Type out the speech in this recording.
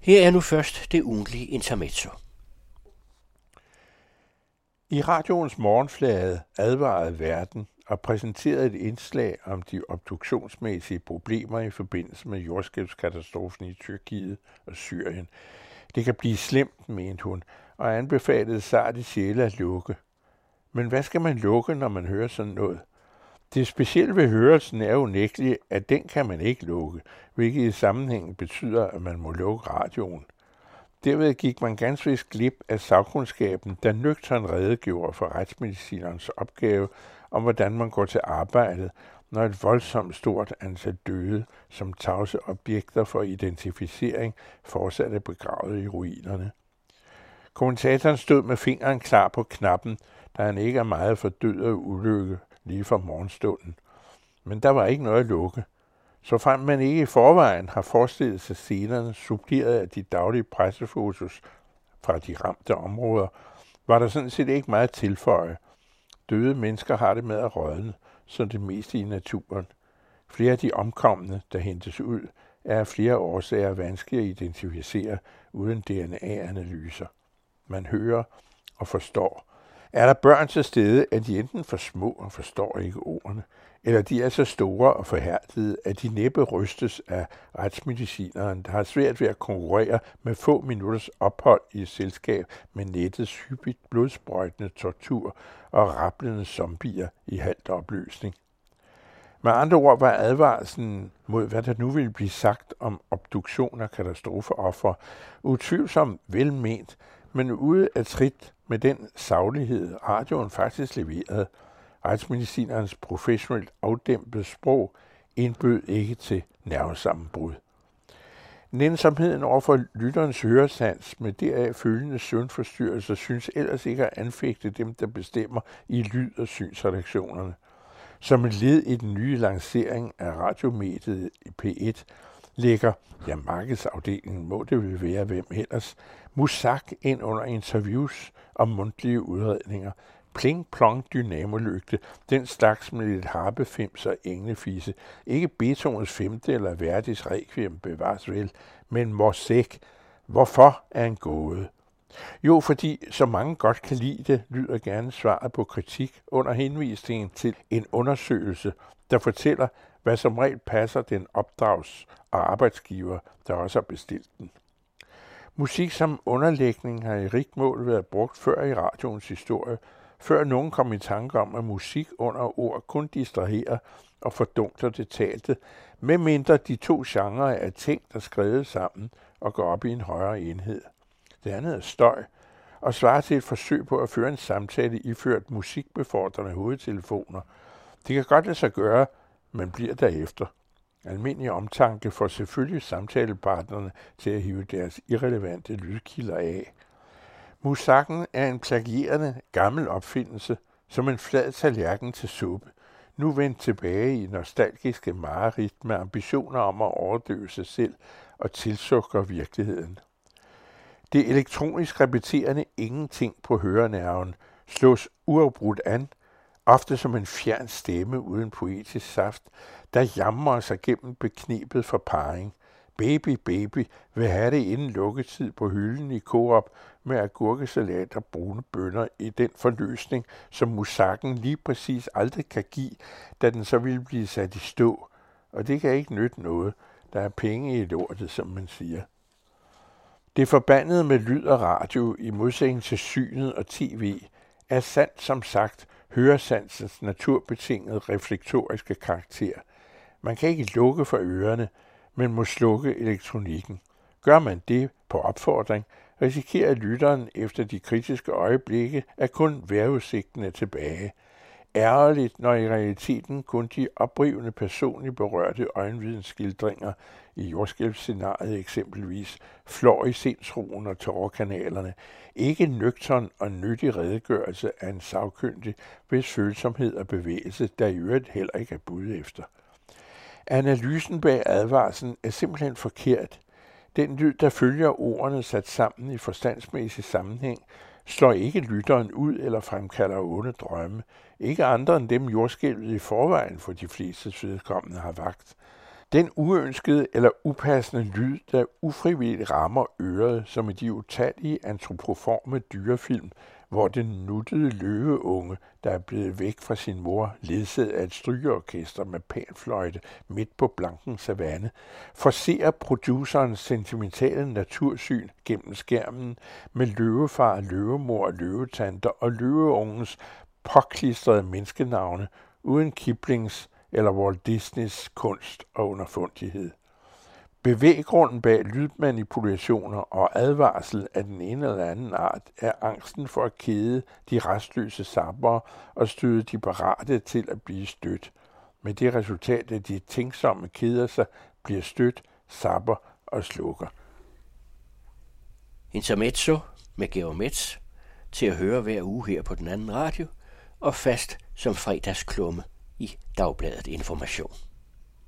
Her er nu først det ugentlige intermezzo. I radioens morgenflade advarede verden og præsenterede et indslag om de obduktionsmæssige problemer i forbindelse med jordskælvskatastrofen i Tyrkiet og Syrien. Det kan blive slemt, mente hun, og anbefalede sart i sjæle at lukke. Men hvad skal man lukke, når man hører sådan noget? Det specielle ved hørelsen er jo at den kan man ikke lukke, hvilket i sammenhængen betyder, at man må lukke radioen. Derved gik man ganske vist glip af sagkundskaben, der nøgtern redegjorde for retsmedicinerens opgave om, hvordan man går til arbejdet, når et voldsomt stort antal døde som tavse objekter for identificering fortsat er begravet i ruinerne. Kommentatoren stod med fingeren klar på knappen, da han ikke er meget for død og ulykke lige fra morgenstunden. Men der var ikke noget at lukke. Så frem man ikke i forvejen har forestillet sig scenerne suppleret af de daglige pressefotos fra de ramte områder, var der sådan set ikke meget tilføje. Døde mennesker har det med at rådne, som det meste i naturen. Flere af de omkomne, der hentes ud, er af flere årsager vanskelige at identificere uden DNA-analyser. Man hører og forstår, er der børn til stede, at de enten for små og forstår ikke ordene, eller de er så store og forhærdede, at de næppe rystes af retsmedicineren, der har svært ved at konkurrere med få minutters ophold i et selskab med nettets hyppigt blodsprøjtende tortur og rapplende zombier i halvt opløsning. Med andre ord var advarslen mod, hvad der nu ville blive sagt om obduktion og katastrofeoffer, utvivlsomt velment, men ude af trit med den saglighed, radioen faktisk leverede. Retsmedicinernes professionelt afdæmpede sprog indbød ikke til nervesammenbrud. Nænsomheden overfor lytterens høresans med deraf følgende søvnforstyrrelser synes ellers ikke at anfægte dem, der bestemmer i lyd- og synsredaktionerne. Som et led i den nye lancering af radiomediet i P1 lægger, ja markedsafdelingen må det vel være hvem ellers, Musak ind under interviews og mundtlige udredninger. Pling plong dynamolygte, den slags med lidt harpefims og englefise. Ikke Beethovens femte eller Verdis requiem bevares vel, men Morsek. Hvorfor er en gåde? Jo, fordi så mange godt kan lide det, lyder gerne svaret på kritik under henvisningen til en undersøgelse, der fortæller, hvad som regel passer den opdrags- og arbejdsgiver, der også har bestilt den. Musik som underlægning har i rigt mål været brugt før i radioens historie, før nogen kom i tanke om, at musik under ord kun distraherer og fordunkler det talte, medmindre de to genrer er tænkt og skrevet sammen og går op i en højere enhed. Det andet er støj, og svarer til et forsøg på at føre en samtale iført musikbefordrende hovedtelefoner. Det kan godt lade sig gøre, men bliver derefter. Almindelig omtanke får selvfølgelig samtalepartnerne til at hive deres irrelevante lydkilder af. Musakken er en plagierende gammel opfindelse, som en flad tallerken til suppe, nu vendt tilbage i nostalgiske mareridt med ambitioner om at overdøve sig selv og tilsukke virkeligheden. Det elektronisk repeterende ingenting på hørenerven slås uafbrudt an, ofte som en fjern stemme uden poetisk saft, der jamrer sig gennem beknebet for parring. Baby, baby vil have det inden lukketid på hylden i Coop med agurkesalat og brune bønner i den forløsning, som musakken lige præcis aldrig kan give, da den så vil blive sat i stå. Og det kan ikke nytte noget. Der er penge i lortet, som man siger. Det forbandede med lyd og radio i modsætning til synet og tv er sandt som sagt høresansens naturbetingede reflektoriske karakter – man kan ikke lukke for ørerne, men må slukke elektronikken. Gør man det på opfordring, risikerer lytteren efter de kritiske øjeblikke, at kun vejrudsigten er tilbage. Ærgerligt, når i realiteten kun de oprivende personligt berørte øjenvidensskildringer i jordskælvsscenariet eksempelvis flår i sindsroen og tårerkanalerne, ikke nøgtern og nyttig redegørelse af en sagkyndig, hvis følsomhed og bevægelse, der i øvrigt heller ikke er bud efter. Analysen bag advarslen er simpelthen forkert. Den lyd, der følger ordene sat sammen i forstandsmæssig sammenhæng, slår ikke lytteren ud eller fremkalder onde drømme. Ikke andre end dem jordskælvet i forvejen for de fleste vedkommende har vagt. Den uønskede eller upassende lyd, der ufrivilligt rammer øret, som i de utallige antropoforme dyrefilm, hvor den nuttede løveunge, der er blevet væk fra sin mor, ledsaget af et strygeorkester med panfløjte midt på blanken savanne, forser producerens sentimentale natursyn gennem skærmen med løvefar, løvemor, løvetanter og løveungens påklistrede menneskenavne uden Kiplings eller Walt Disneys kunst og underfundighed. Bevæggrunden bag lydmanipulationer og advarsel af den ene eller anden art er angsten for at kede de restløse sabber og støde de parate til at blive stødt, med det resultat, at de tænksomme keder sig, bliver stødt, sabber og slukker. Intermezzo med Geomets til at høre hver uge her på den anden radio og fast som fredagsklumme i Dagbladet Information.